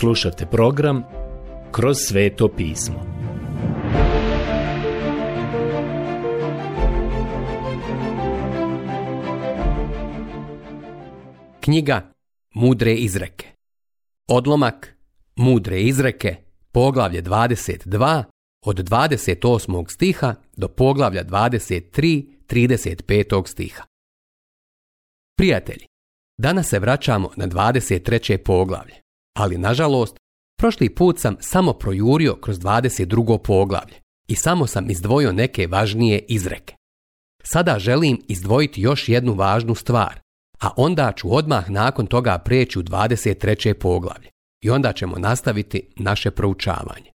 Slušajte program Kroz sveto pismo. Knjiga Mudre izreke Odlomak Mudre izreke Poglavlje 22 od 28. stiha do poglavlja 23 35. stiha Prijatelji, danas se vraćamo na 23. poglavlje. Ali nažalost, prošli put sam samo projurio kroz 22. poglavlje i samo sam izdvojio neke važnije izreke. Sada želim izdvojiti još jednu važnu stvar, a onda ću odmah nakon toga prijeći u 23. poglavlje i onda ćemo nastaviti naše proučavanje.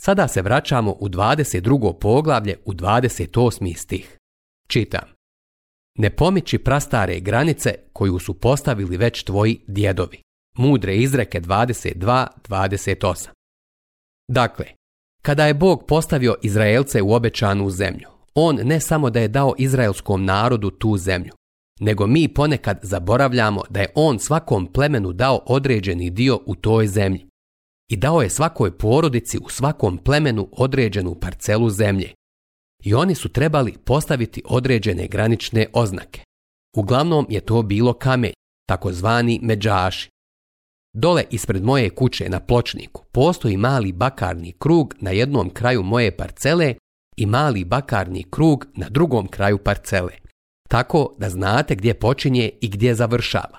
Sada se vraćamo u 22. poglavlje u 28. stih. Čitam. Ne pomiči prastare granice koju su postavili već tvoji djedovi. Mudre izreke 22.28. Dakle, kada je Bog postavio Izraelce u obećanu zemlju, on ne samo da je dao izraelskom narodu tu zemlju, nego mi ponekad zaboravljamo da je on svakom plemenu dao određeni dio u toj zemlji. I dao je svakoj porodici u svakom plemenu određenu parcelu zemlje. I oni su trebali postaviti određene granične oznake. Uglavnom je to bilo kamen, takozvani međaši. Dole ispred moje kuće na pločniku postoji mali bakarni krug na jednom kraju moje parcele i mali bakarni krug na drugom kraju parcele. Tako da znate gdje počinje i gdje završava.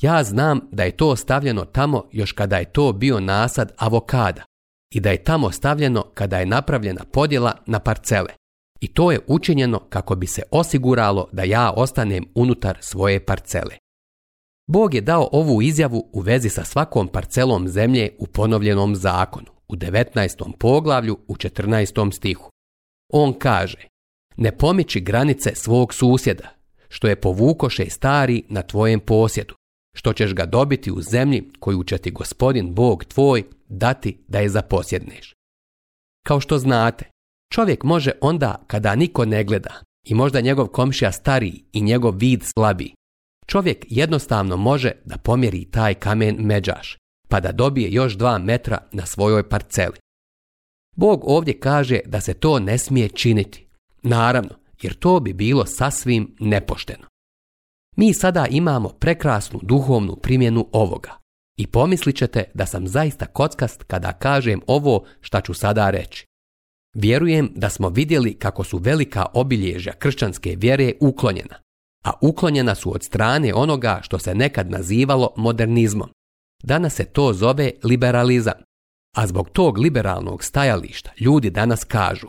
Ja znam da je to stavljeno tamo još kada je to bio nasad avokada i da je tamo stavljeno kada je napravljena podjela na parcele. I to je učinjeno kako bi se osiguralo da ja ostanem unutar svoje parcele. Bog je dao ovu izjavu u vezi sa svakom parcelom zemlje u ponovljenom zakonu, u 19. poglavlju, u 14. stihu. On kaže, ne pomiči granice svog susjeda, što je povukoše stari na tvojem posjedu, što ćeš ga dobiti u zemlji koju će ti gospodin Bog tvoj dati da je zaposjedneš. Kao što znate, čovjek može onda kada niko ne gleda i možda njegov komšija stari i njegov vid slabi. Čovjek jednostavno može da pomjeri taj kamen međaš, pa da dobije još dva metra na svojoj parceli. Bog ovdje kaže da se to ne smije činiti. Naravno, jer to bi bilo sasvim nepošteno. Mi sada imamo prekrasnu duhovnu primjenu ovoga. I pomislit ćete da sam zaista kockast kada kažem ovo šta ću sada reći. Vjerujem da smo vidjeli kako su velika obilježja kršćanske vjere uklonjena, a uklonjena su od strane onoga što se nekad nazivalo modernizmom. Danas se to zove liberalizam, a zbog tog liberalnog stajališta ljudi danas kažu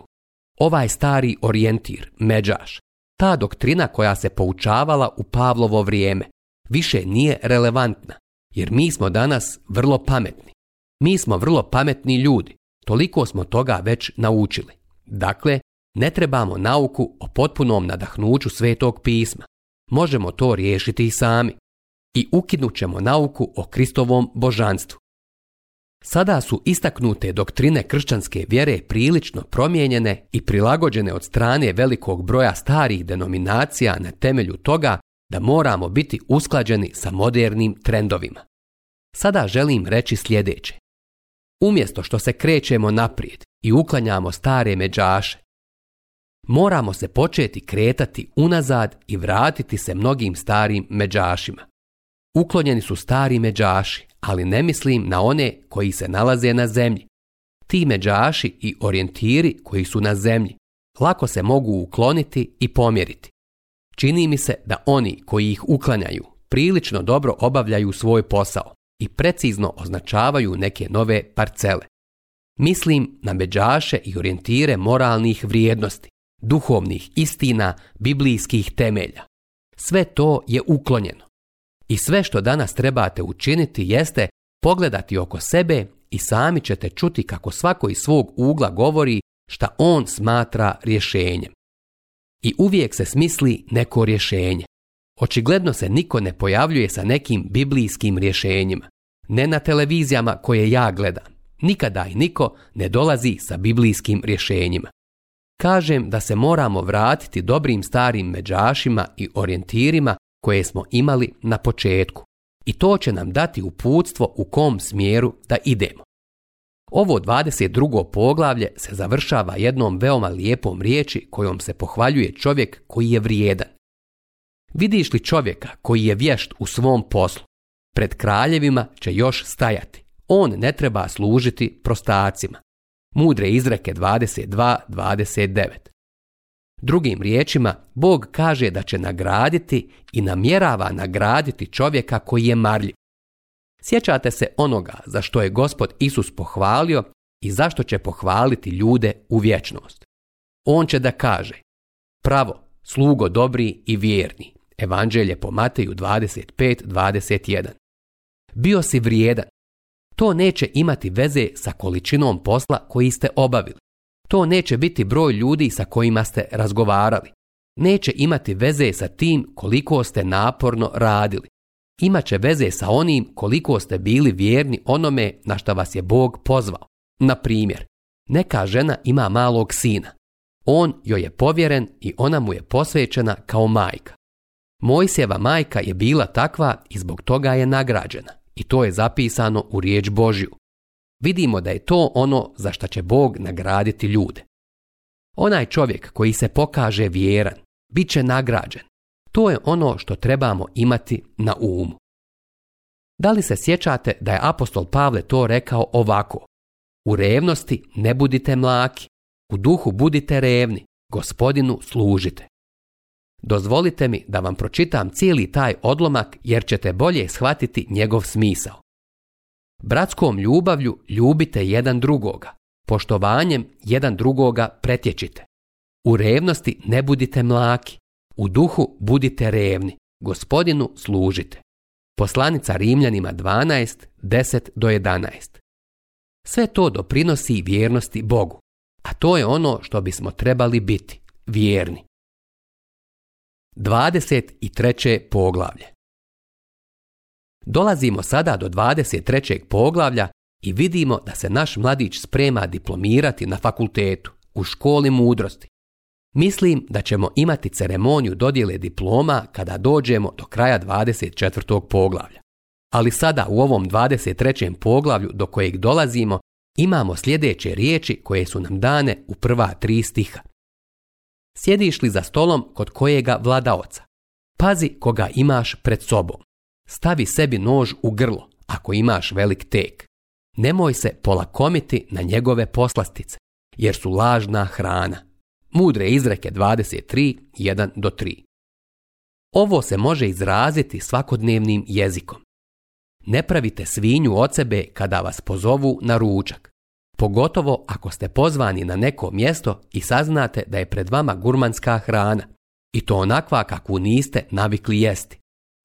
ovaj stari orijentir, međaš, ta doktrina koja se poučavala u Pavlovo vrijeme više nije relevantna, jer mi smo danas vrlo pametni. Mi smo vrlo pametni ljudi, toliko smo toga već naučili. Dakle, ne trebamo nauku o potpunom nadahnuću svetog pisma možemo to riješiti i sami i ukinut ćemo nauku o Kristovom božanstvu. Sada su istaknute doktrine kršćanske vjere prilično promijenjene i prilagođene od strane velikog broja starih denominacija na temelju toga da moramo biti usklađeni sa modernim trendovima. Sada želim reći sljedeće. Umjesto što se krećemo naprijed i uklanjamo stare međaše, moramo se početi kretati unazad i vratiti se mnogim starim međašima. Uklonjeni su stari međaši, ali ne mislim na one koji se nalaze na zemlji. Ti međaši i orijentiri koji su na zemlji lako se mogu ukloniti i pomjeriti. Čini mi se da oni koji ih uklanjaju prilično dobro obavljaju svoj posao i precizno označavaju neke nove parcele. Mislim na međaše i orijentire moralnih vrijednosti duhovnih istina, biblijskih temelja. Sve to je uklonjeno. I sve što danas trebate učiniti jeste pogledati oko sebe i sami ćete čuti kako svako iz svog ugla govori šta on smatra rješenjem. I uvijek se smisli neko rješenje. Očigledno se niko ne pojavljuje sa nekim biblijskim rješenjima. Ne na televizijama koje ja gledam. Nikada i niko ne dolazi sa biblijskim rješenjima kažem da se moramo vratiti dobrim starim međašima i orijentirima koje smo imali na početku i to će nam dati uputstvo u kom smjeru da idemo. Ovo 22. poglavlje se završava jednom veoma lijepom riječi kojom se pohvaljuje čovjek koji je vrijedan. Vidiš li čovjeka koji je vješt u svom poslu? Pred kraljevima će još stajati. On ne treba služiti prostacima. Mudre izreke 22.29. Drugim riječima, Bog kaže da će nagraditi i namjerava nagraditi čovjeka koji je marljiv. Sjećate se onoga za što je gospod Isus pohvalio i zašto će pohvaliti ljude u vječnost. On će da kaže, pravo, slugo dobri i vjerni. Evanđelje po Mateju 25.21. Bio si vrijedan, to neće imati veze sa količinom posla koji ste obavili. To neće biti broj ljudi sa kojima ste razgovarali. Neće imati veze sa tim koliko ste naporno radili. Imaće veze sa onim koliko ste bili vjerni onome na što vas je Bog pozvao. Na primjer, neka žena ima malog sina. On joj je povjeren i ona mu je posvećena kao majka. Mojsjeva majka je bila takva i zbog toga je nagrađena i to je zapisano u riječ Božju. Vidimo da je to ono za što će Bog nagraditi ljude. Onaj čovjek koji se pokaže vjeran, bit će nagrađen. To je ono što trebamo imati na umu. Da li se sjećate da je apostol Pavle to rekao ovako? U revnosti ne budite mlaki, u duhu budite revni, gospodinu služite. Dozvolite mi da vam pročitam cijeli taj odlomak jer ćete bolje shvatiti njegov smisao. Bratskom ljubavlju ljubite jedan drugoga, poštovanjem jedan drugoga pretječite. U revnosti ne budite mlaki, u duhu budite revni, gospodinu služite. Poslanica Rimljanima 12, 10 do 11. Sve to doprinosi vjernosti Bogu, a to je ono što bismo trebali biti, vjerni. 23. poglavlje. Dolazimo sada do 23. poglavlja i vidimo da se naš mladić sprema diplomirati na fakultetu, u školi mudrosti. Mislim da ćemo imati ceremoniju dodjele diploma kada dođemo do kraja 24. poglavlja. Ali sada u ovom 23. poglavlju do kojeg dolazimo imamo sljedeće riječi koje su nam dane u prva tri stiha. Sjediš li za stolom kod kojega vlada oca? Pazi koga imaš pred sobom. Stavi sebi nož u grlo, ako imaš velik tek. Nemoj se polakomiti na njegove poslastice, jer su lažna hrana. Mudre izreke 23, do 3. Ovo se može izraziti svakodnevnim jezikom. Ne pravite svinju od sebe kada vas pozovu na ručak. Pogotovo ako ste pozvani na neko mjesto i saznate da je pred vama gurmanska hrana. I to onakva kakvu niste navikli jesti.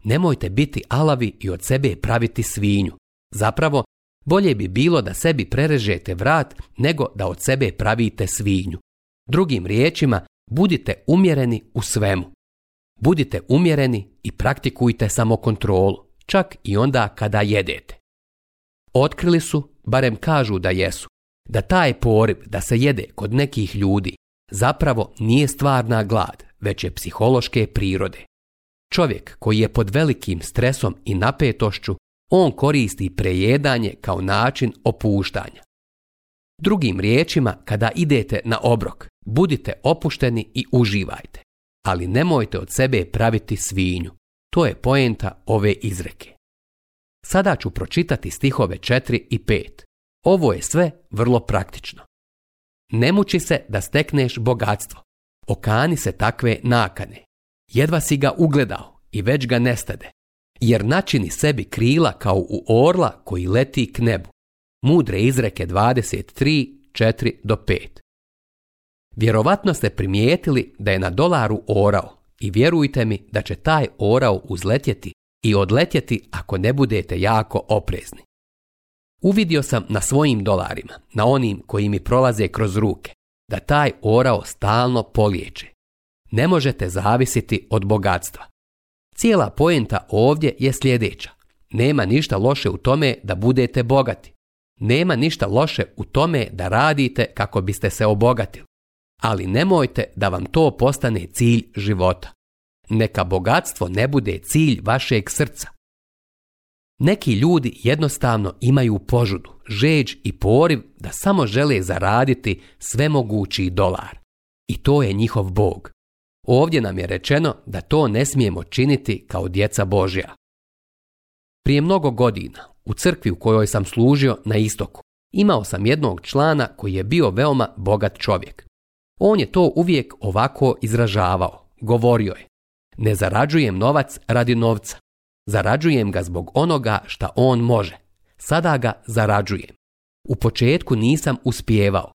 Nemojte biti alavi i od sebe praviti svinju. Zapravo, bolje bi bilo da sebi prerežete vrat nego da od sebe pravite svinju. Drugim riječima, budite umjereni u svemu. Budite umjereni i praktikujte samokontrolu, čak i onda kada jedete. Otkrili su, barem kažu da jesu, da taj poriv da se jede kod nekih ljudi zapravo nije stvarna glad, već je psihološke prirode. Čovjek koji je pod velikim stresom i napetošću, on koristi prejedanje kao način opuštanja. Drugim riječima, kada idete na obrok, budite opušteni i uživajte, ali nemojte od sebe praviti svinju. To je poenta ove izreke. Sada ću pročitati stihove 4 i 5. Ovo je sve vrlo praktično. Ne muči se da stekneš bogatstvo. Okani se takve nakane. Jedva si ga ugledao i već ga nestade. Jer načini sebi krila kao u orla koji leti k nebu. Mudre izreke 23, 4 do 5. Vjerovatno ste primijetili da je na dolaru orao i vjerujte mi da će taj orao uzletjeti i odletjeti ako ne budete jako oprezni. Uvidio sam na svojim dolarima, na onim koji mi prolaze kroz ruke, da taj orao stalno poliječe. Ne možete zavisiti od bogatstva. Cijela poenta ovdje je sljedeća. Nema ništa loše u tome da budete bogati. Nema ništa loše u tome da radite kako biste se obogatili. Ali nemojte da vam to postane cilj života. Neka bogatstvo ne bude cilj vašeg srca. Neki ljudi jednostavno imaju požudu, žeđ i poriv da samo žele zaraditi svemogući dolar. I to je njihov bog. Ovdje nam je rečeno da to ne smijemo činiti kao djeca Božja. Prije mnogo godina, u crkvi u kojoj sam služio na istoku, imao sam jednog člana koji je bio veoma bogat čovjek. On je to uvijek ovako izražavao. Govorio je, ne zarađujem novac radi novca, Zarađujem ga zbog onoga šta on može. Sada ga zarađujem. U početku nisam uspijevao.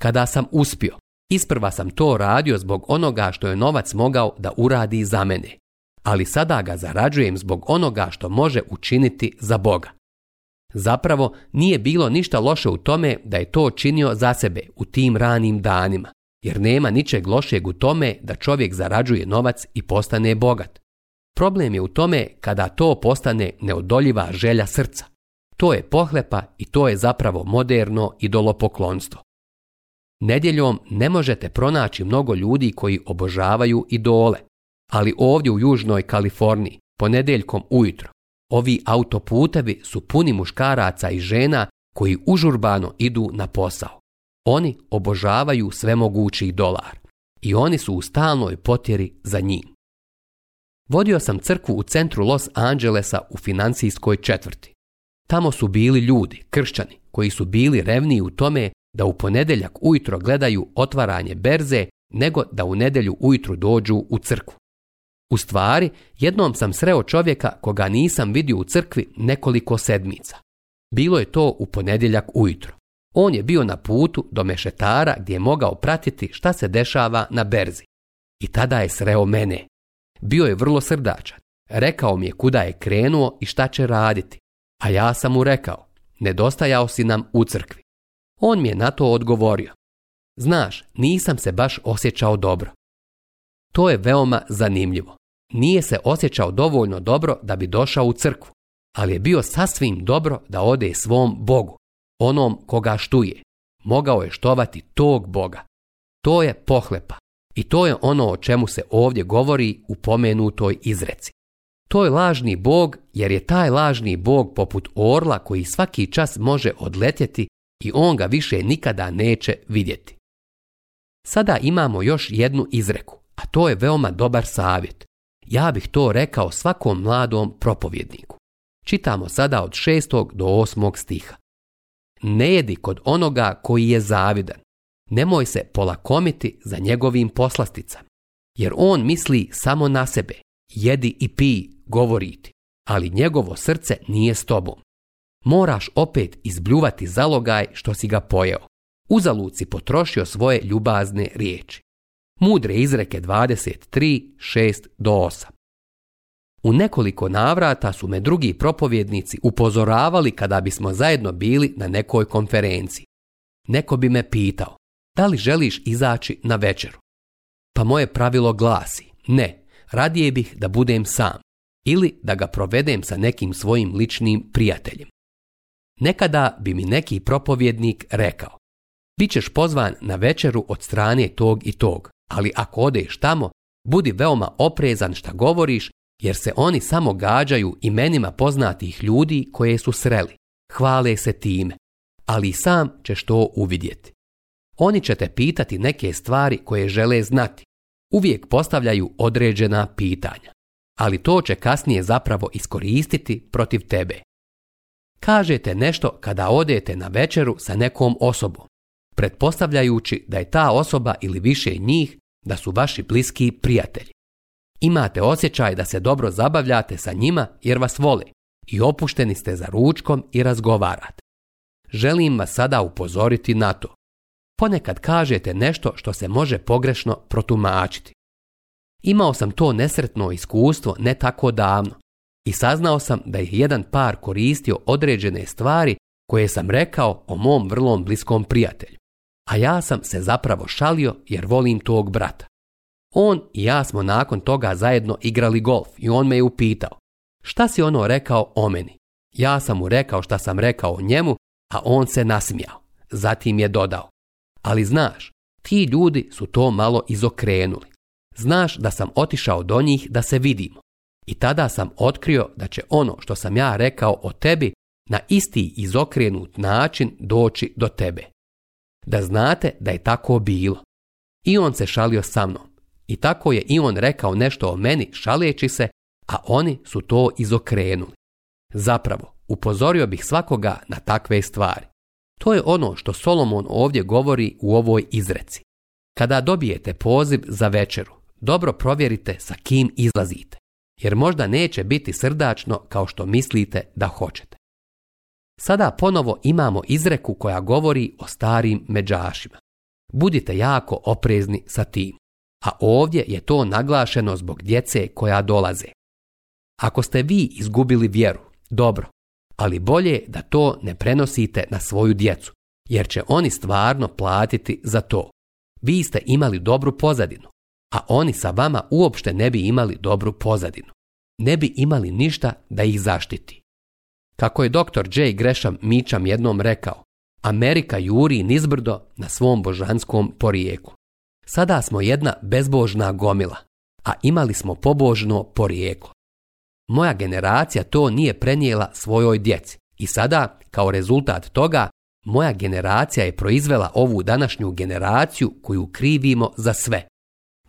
Kada sam uspio, isprva sam to radio zbog onoga što je novac mogao da uradi za mene. Ali sada ga zarađujem zbog onoga što može učiniti za Boga. Zapravo nije bilo ništa loše u tome da je to činio za sebe u tim ranim danima, jer nema ničeg lošeg u tome da čovjek zarađuje novac i postane bogat. Problem je u tome kada to postane neodoljiva želja srca. To je pohlepa i to je zapravo moderno idolopoklonstvo. Nedjeljom ne možete pronaći mnogo ljudi koji obožavaju idole, ali ovdje u Južnoj Kaliforniji, ponedjeljkom ujutro, ovi autoputevi su puni muškaraca i žena koji užurbano idu na posao. Oni obožavaju svemogući dolar i oni su u stalnoj potjeri za njim. Vodio sam crkvu u centru Los Angelesa u financijskoj četvrti. Tamo su bili ljudi, kršćani, koji su bili revniji u tome da u ponedjeljak ujutro gledaju otvaranje berze nego da u nedjelju ujutro dođu u crkvu. U stvari, jednom sam sreo čovjeka koga nisam vidio u crkvi nekoliko sedmica. Bilo je to u ponedjeljak ujutro. On je bio na putu do mešetara gdje je mogao pratiti šta se dešava na berzi. I tada je sreo mene. Bio je vrlo srdačan. Rekao mi je kuda je krenuo i šta će raditi. A ja sam mu rekao, nedostajao si nam u crkvi. On mi je na to odgovorio. Znaš, nisam se baš osjećao dobro. To je veoma zanimljivo. Nije se osjećao dovoljno dobro da bi došao u crkvu, ali je bio sasvim dobro da ode svom Bogu, onom koga štuje. Mogao je štovati tog Boga. To je pohlepa. I to je ono o čemu se ovdje govori u pomenutoj izreci. To je lažni bog jer je taj lažni bog poput orla koji svaki čas može odletjeti i on ga više nikada neće vidjeti. Sada imamo još jednu izreku, a to je veoma dobar savjet. Ja bih to rekao svakom mladom propovjedniku. Čitamo sada od šestog do osmog stiha. Ne jedi kod onoga koji je zavidan, Nemoj se polakomiti za njegovim poslasticama, jer on misli samo na sebe, jedi i govori govoriti, ali njegovo srce nije s tobom. Moraš opet izbljuvati zalogaj što si ga pojeo. Uzaluci potrošio svoje ljubazne riječi. Mudre izreke 23, 6 do 8. U nekoliko navrata su me drugi propovjednici upozoravali kada bismo zajedno bili na nekoj konferenciji. Neko bi me pitao, da li želiš izaći na večeru? Pa moje pravilo glasi, ne, radije bih da budem sam ili da ga provedem sa nekim svojim ličnim prijateljem. Nekada bi mi neki propovjednik rekao, Bićeš pozvan na večeru od strane tog i tog, ali ako odeš tamo, budi veoma oprezan šta govoriš, jer se oni samo gađaju imenima poznatih ljudi koje su sreli. Hvale se time, ali i sam ćeš to uvidjeti. Oni će te pitati neke stvari koje žele znati. Uvijek postavljaju određena pitanja, ali to će kasnije zapravo iskoristiti protiv tebe. Kažete nešto kada odete na večeru sa nekom osobom, pretpostavljajući da je ta osoba ili više njih da su vaši bliski prijatelji. Imate osjećaj da se dobro zabavljate sa njima jer vas vole i opušteni ste za ručkom i razgovarate. Želim vas sada upozoriti na to ponekad kažete nešto što se može pogrešno protumačiti. Imao sam to nesretno iskustvo ne tako davno i saznao sam da je jedan par koristio određene stvari koje sam rekao o mom vrlom bliskom prijatelju. A ja sam se zapravo šalio jer volim tog brata. On i ja smo nakon toga zajedno igrali golf i on me je upitao šta si ono rekao o meni. Ja sam mu rekao šta sam rekao o njemu, a on se nasmijao. Zatim je dodao ali znaš, ti ljudi su to malo izokrenuli. Znaš da sam otišao do njih da se vidimo. I tada sam otkrio da će ono što sam ja rekao o tebi na isti izokrenut način doći do tebe. Da znate da je tako bilo. I on se šalio sa mnom. I tako je i on rekao nešto o meni šaljeći se, a oni su to izokrenuli. Zapravo, upozorio bih svakoga na takve stvari. To je ono što Solomon ovdje govori u ovoj izreci. Kada dobijete poziv za večeru, dobro provjerite sa kim izlazite, jer možda neće biti srdačno kao što mislite da hoćete. Sada ponovo imamo izreku koja govori o starim međašima. Budite jako oprezni sa tim, a ovdje je to naglašeno zbog djece koja dolaze. Ako ste vi izgubili vjeru, dobro, ali bolje da to ne prenosite na svoju djecu, jer će oni stvarno platiti za to. Vi ste imali dobru pozadinu, a oni sa vama uopšte ne bi imali dobru pozadinu. Ne bi imali ništa da ih zaštiti. Kako je dr. J. Gresham Mičam jednom rekao, Amerika juri nizbrdo na svom božanskom porijeku. Sada smo jedna bezbožna gomila, a imali smo pobožno porijeklo. Moja generacija to nije prenijela svojoj djeci i sada, kao rezultat toga, moja generacija je proizvela ovu današnju generaciju koju krivimo za sve.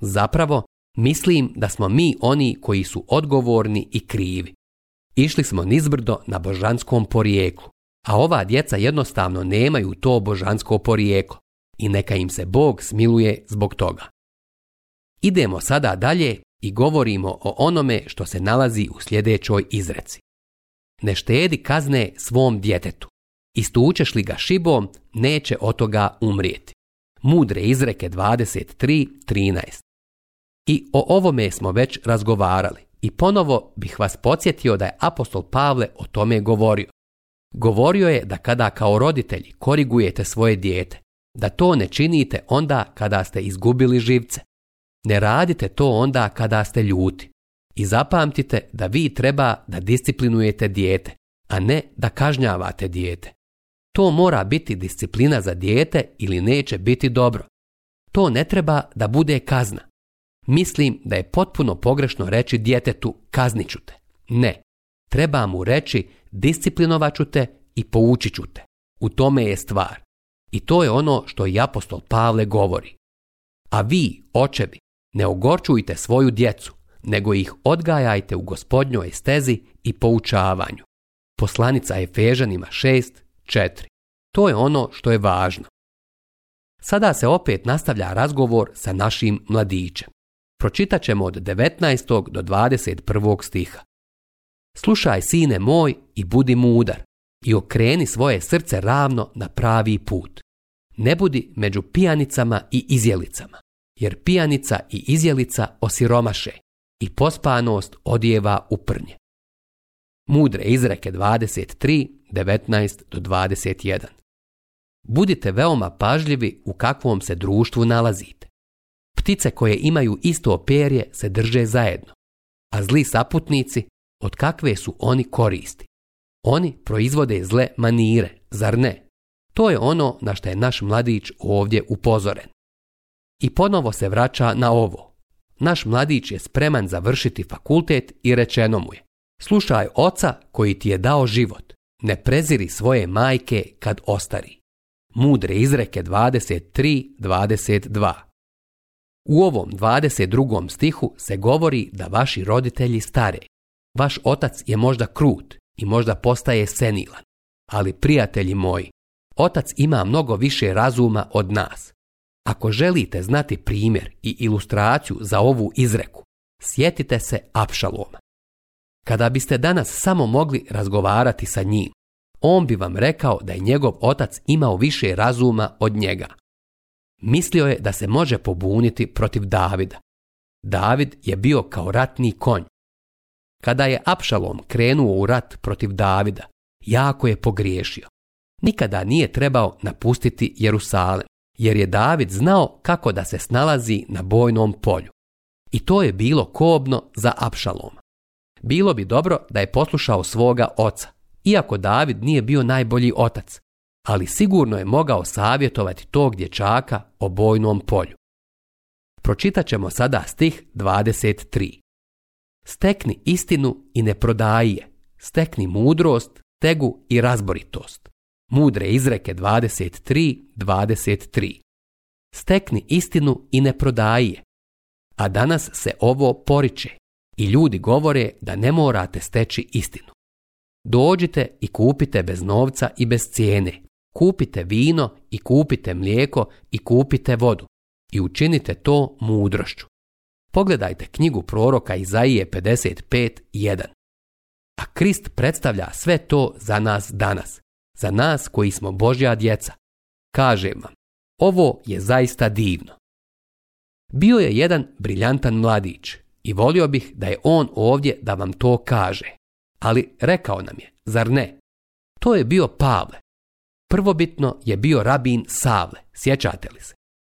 Zapravo, mislim da smo mi oni koji su odgovorni i krivi. Išli smo nizbrdo na božanskom porijeklu, a ova djeca jednostavno nemaju to božansko porijeklo i neka im se Bog smiluje zbog toga. Idemo sada dalje i govorimo o onome što se nalazi u sljedećoj izreci. Ne štedi kazne svom djetetu. Istučeš li ga šibom, neće od toga umrijeti. Mudre izreke 23.13 I o ovome smo već razgovarali i ponovo bih vas podsjetio da je apostol Pavle o tome govorio. Govorio je da kada kao roditelji korigujete svoje dijete, da to ne činite onda kada ste izgubili živce, ne radite to onda kada ste ljuti. I zapamtite da vi treba da disciplinujete dijete, a ne da kažnjavate dijete. To mora biti disciplina za dijete ili neće biti dobro. To ne treba da bude kazna. Mislim da je potpuno pogrešno reći djetetu kazniću te. Ne, treba mu reći disciplinovat ću te i poučit te. U tome je stvar. I to je ono što i apostol Pavle govori. A vi, očevi, ne ogorčujte svoju djecu, nego ih odgajajte u gospodnjoj stezi i poučavanju. Poslanica Efežanima 6.4. To je ono što je važno. Sada se opet nastavlja razgovor sa našim mladićem. Pročitat ćemo od 19. do 21. stiha. Slušaj, sine moj, i budi mudar i okreni svoje srce ravno na pravi put. Ne budi među pijanicama i izjelicama jer pijanica i izjelica osiromaše i pospanost odjeva u prnje. Mudre izreke 23, 19 do 21. Budite veoma pažljivi u kakvom se društvu nalazite. Ptice koje imaju isto perje se drže zajedno, a zli saputnici od kakve su oni koristi. Oni proizvode zle manire, zar ne? To je ono na što je naš mladić ovdje upozoren. I ponovo se vraća na ovo. Naš mladić je spreman završiti fakultet i rečeno mu je. Slušaj oca koji ti je dao život. Ne preziri svoje majke kad ostari. Mudre izreke 23.22 U ovom 22. stihu se govori da vaši roditelji stare. Vaš otac je možda krut i možda postaje senilan. Ali prijatelji moji, otac ima mnogo više razuma od nas ako želite znati primjer i ilustraciju za ovu izreku, sjetite se Apšaloma. Kada biste danas samo mogli razgovarati sa njim, on bi vam rekao da je njegov otac imao više razuma od njega. Mislio je da se može pobuniti protiv Davida. David je bio kao ratni konj. Kada je Apšalom krenuo u rat protiv Davida, jako je pogriješio. Nikada nije trebao napustiti Jerusalem jer je David znao kako da se snalazi na bojnom polju. I to je bilo kobno za Apšaloma. Bilo bi dobro da je poslušao svoga oca, iako David nije bio najbolji otac, ali sigurno je mogao savjetovati tog dječaka o bojnom polju. Pročitat ćemo sada stih 23. Stekni istinu i ne prodaji je, stekni mudrost, tegu i razboritost. Mudre izreke 23.23. 23. Stekni istinu i ne prodaji je. A danas se ovo poriče i ljudi govore da ne morate steći istinu. Dođite i kupite bez novca i bez cijene. Kupite vino i kupite mlijeko i kupite vodu. I učinite to mudrošću. Pogledajte knjigu proroka Izaije 55.1. A Krist predstavlja sve to za nas danas za nas koji smo Božja djeca. Kažem vam, ovo je zaista divno. Bio je jedan briljantan mladić i volio bih da je on ovdje da vam to kaže. Ali rekao nam je, zar ne? To je bio Pavle. Prvobitno je bio rabin Savle, sjećate li se?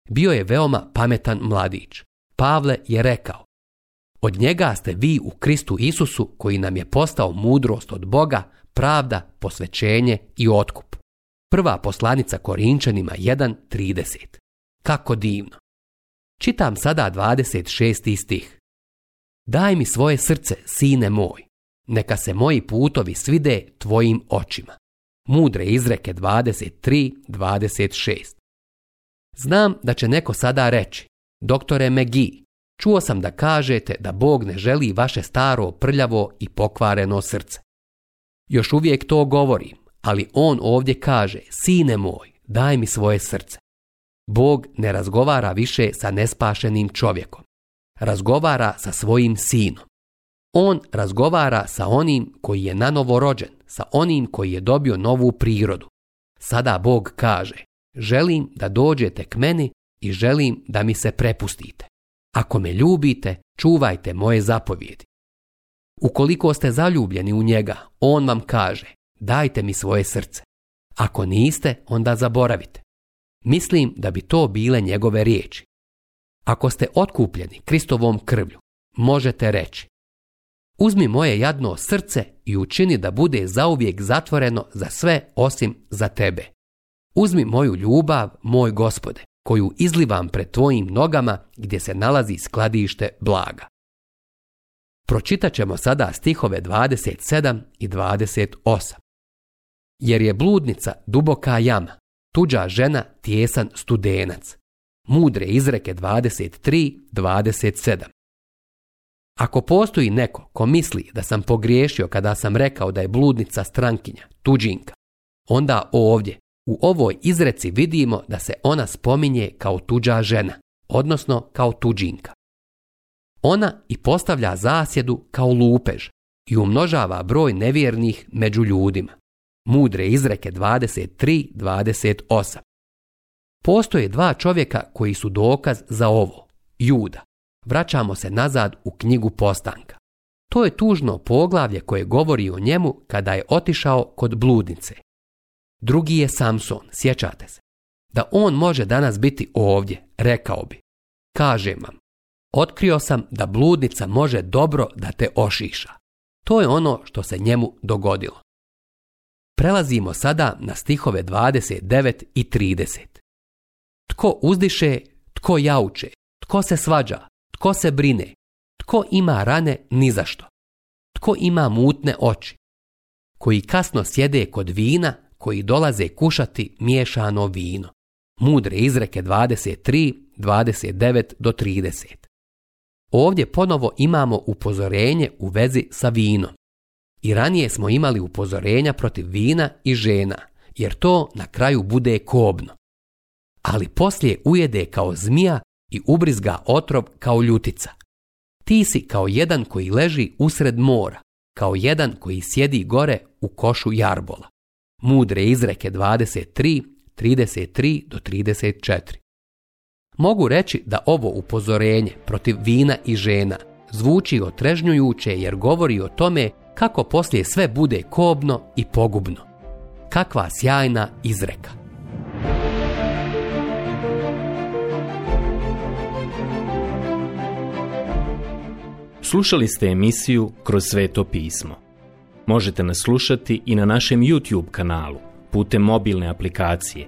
Bio je veoma pametan mladić. Pavle je rekao, od njega ste vi u Kristu Isusu koji nam je postao mudrost od Boga pravda, posvećenje i otkup. Prva poslanica Korinčanima 1.30. Kako divno! Čitam sada 26. stih. Daj mi svoje srce, sine moj, neka se moji putovi svide tvojim očima. Mudre izreke 23.26. Znam da će neko sada reći, doktore Megi, čuo sam da kažete da Bog ne želi vaše staro, prljavo i pokvareno srce. Još uvijek to govori, ali on ovdje kaže, sine moj, daj mi svoje srce. Bog ne razgovara više sa nespašenim čovjekom. Razgovara sa svojim sinom. On razgovara sa onim koji je nanovo rođen, sa onim koji je dobio novu prirodu. Sada Bog kaže, želim da dođete k meni i želim da mi se prepustite. Ako me ljubite, čuvajte moje zapovjedi. Ukoliko ste zaljubljeni u njega, on vam kaže, dajte mi svoje srce. Ako niste, onda zaboravite. Mislim da bi to bile njegove riječi. Ako ste otkupljeni Kristovom krvlju, možete reći Uzmi moje jadno srce i učini da bude zauvijek zatvoreno za sve osim za tebe. Uzmi moju ljubav, moj gospode, koju izlivam pred tvojim nogama gdje se nalazi skladište blaga. Pročitat ćemo sada stihove 27 i 28. Jer je bludnica duboka jama, tuđa žena tjesan studenac. Mudre izreke 23-27. Ako postoji neko ko misli da sam pogriješio kada sam rekao da je bludnica strankinja, tuđinka, onda ovdje, u ovoj izreci vidimo da se ona spominje kao tuđa žena, odnosno kao tuđinka. Ona i postavlja zasjedu kao lupež i umnožava broj nevjernih među ljudima. Mudre izreke 23-28. Postoje dva čovjeka koji su dokaz za ovo. Juda. Vraćamo se nazad u knjigu postanka. To je tužno poglavlje koje govori o njemu kada je otišao kod bludnice. Drugi je Samson, sjećate se. Da on može danas biti ovdje, rekao bi. Kažem vam, Otkrio sam da bludnica može dobro da te ošiša. To je ono što se njemu dogodilo. Prelazimo sada na stihove 29 i 30. Tko uzdiše, tko jauče, tko se svađa, tko se brine, tko ima rane ni zašto, tko ima mutne oči, koji kasno sjede kod vina, koji dolaze kušati miješano vino. Mudre izreke 23, 29 do 30. Ovdje ponovo imamo upozorenje u vezi sa vinom. I ranije smo imali upozorenja protiv vina i žena, jer to na kraju bude kobno. Ali poslije ujede kao zmija i ubrizga otrov kao ljutica. Ti si kao jedan koji leži usred mora, kao jedan koji sjedi gore u košu jarbola. Mudre izreke 23, 33 do 34. Mogu reći da ovo upozorenje protiv vina i žena zvuči otrežnjujuće jer govori o tome kako poslije sve bude kobno i pogubno. Kakva sjajna izreka. Slušali ste emisiju Kroz sveto pismo. Možete nas slušati i na našem YouTube kanalu putem mobilne aplikacije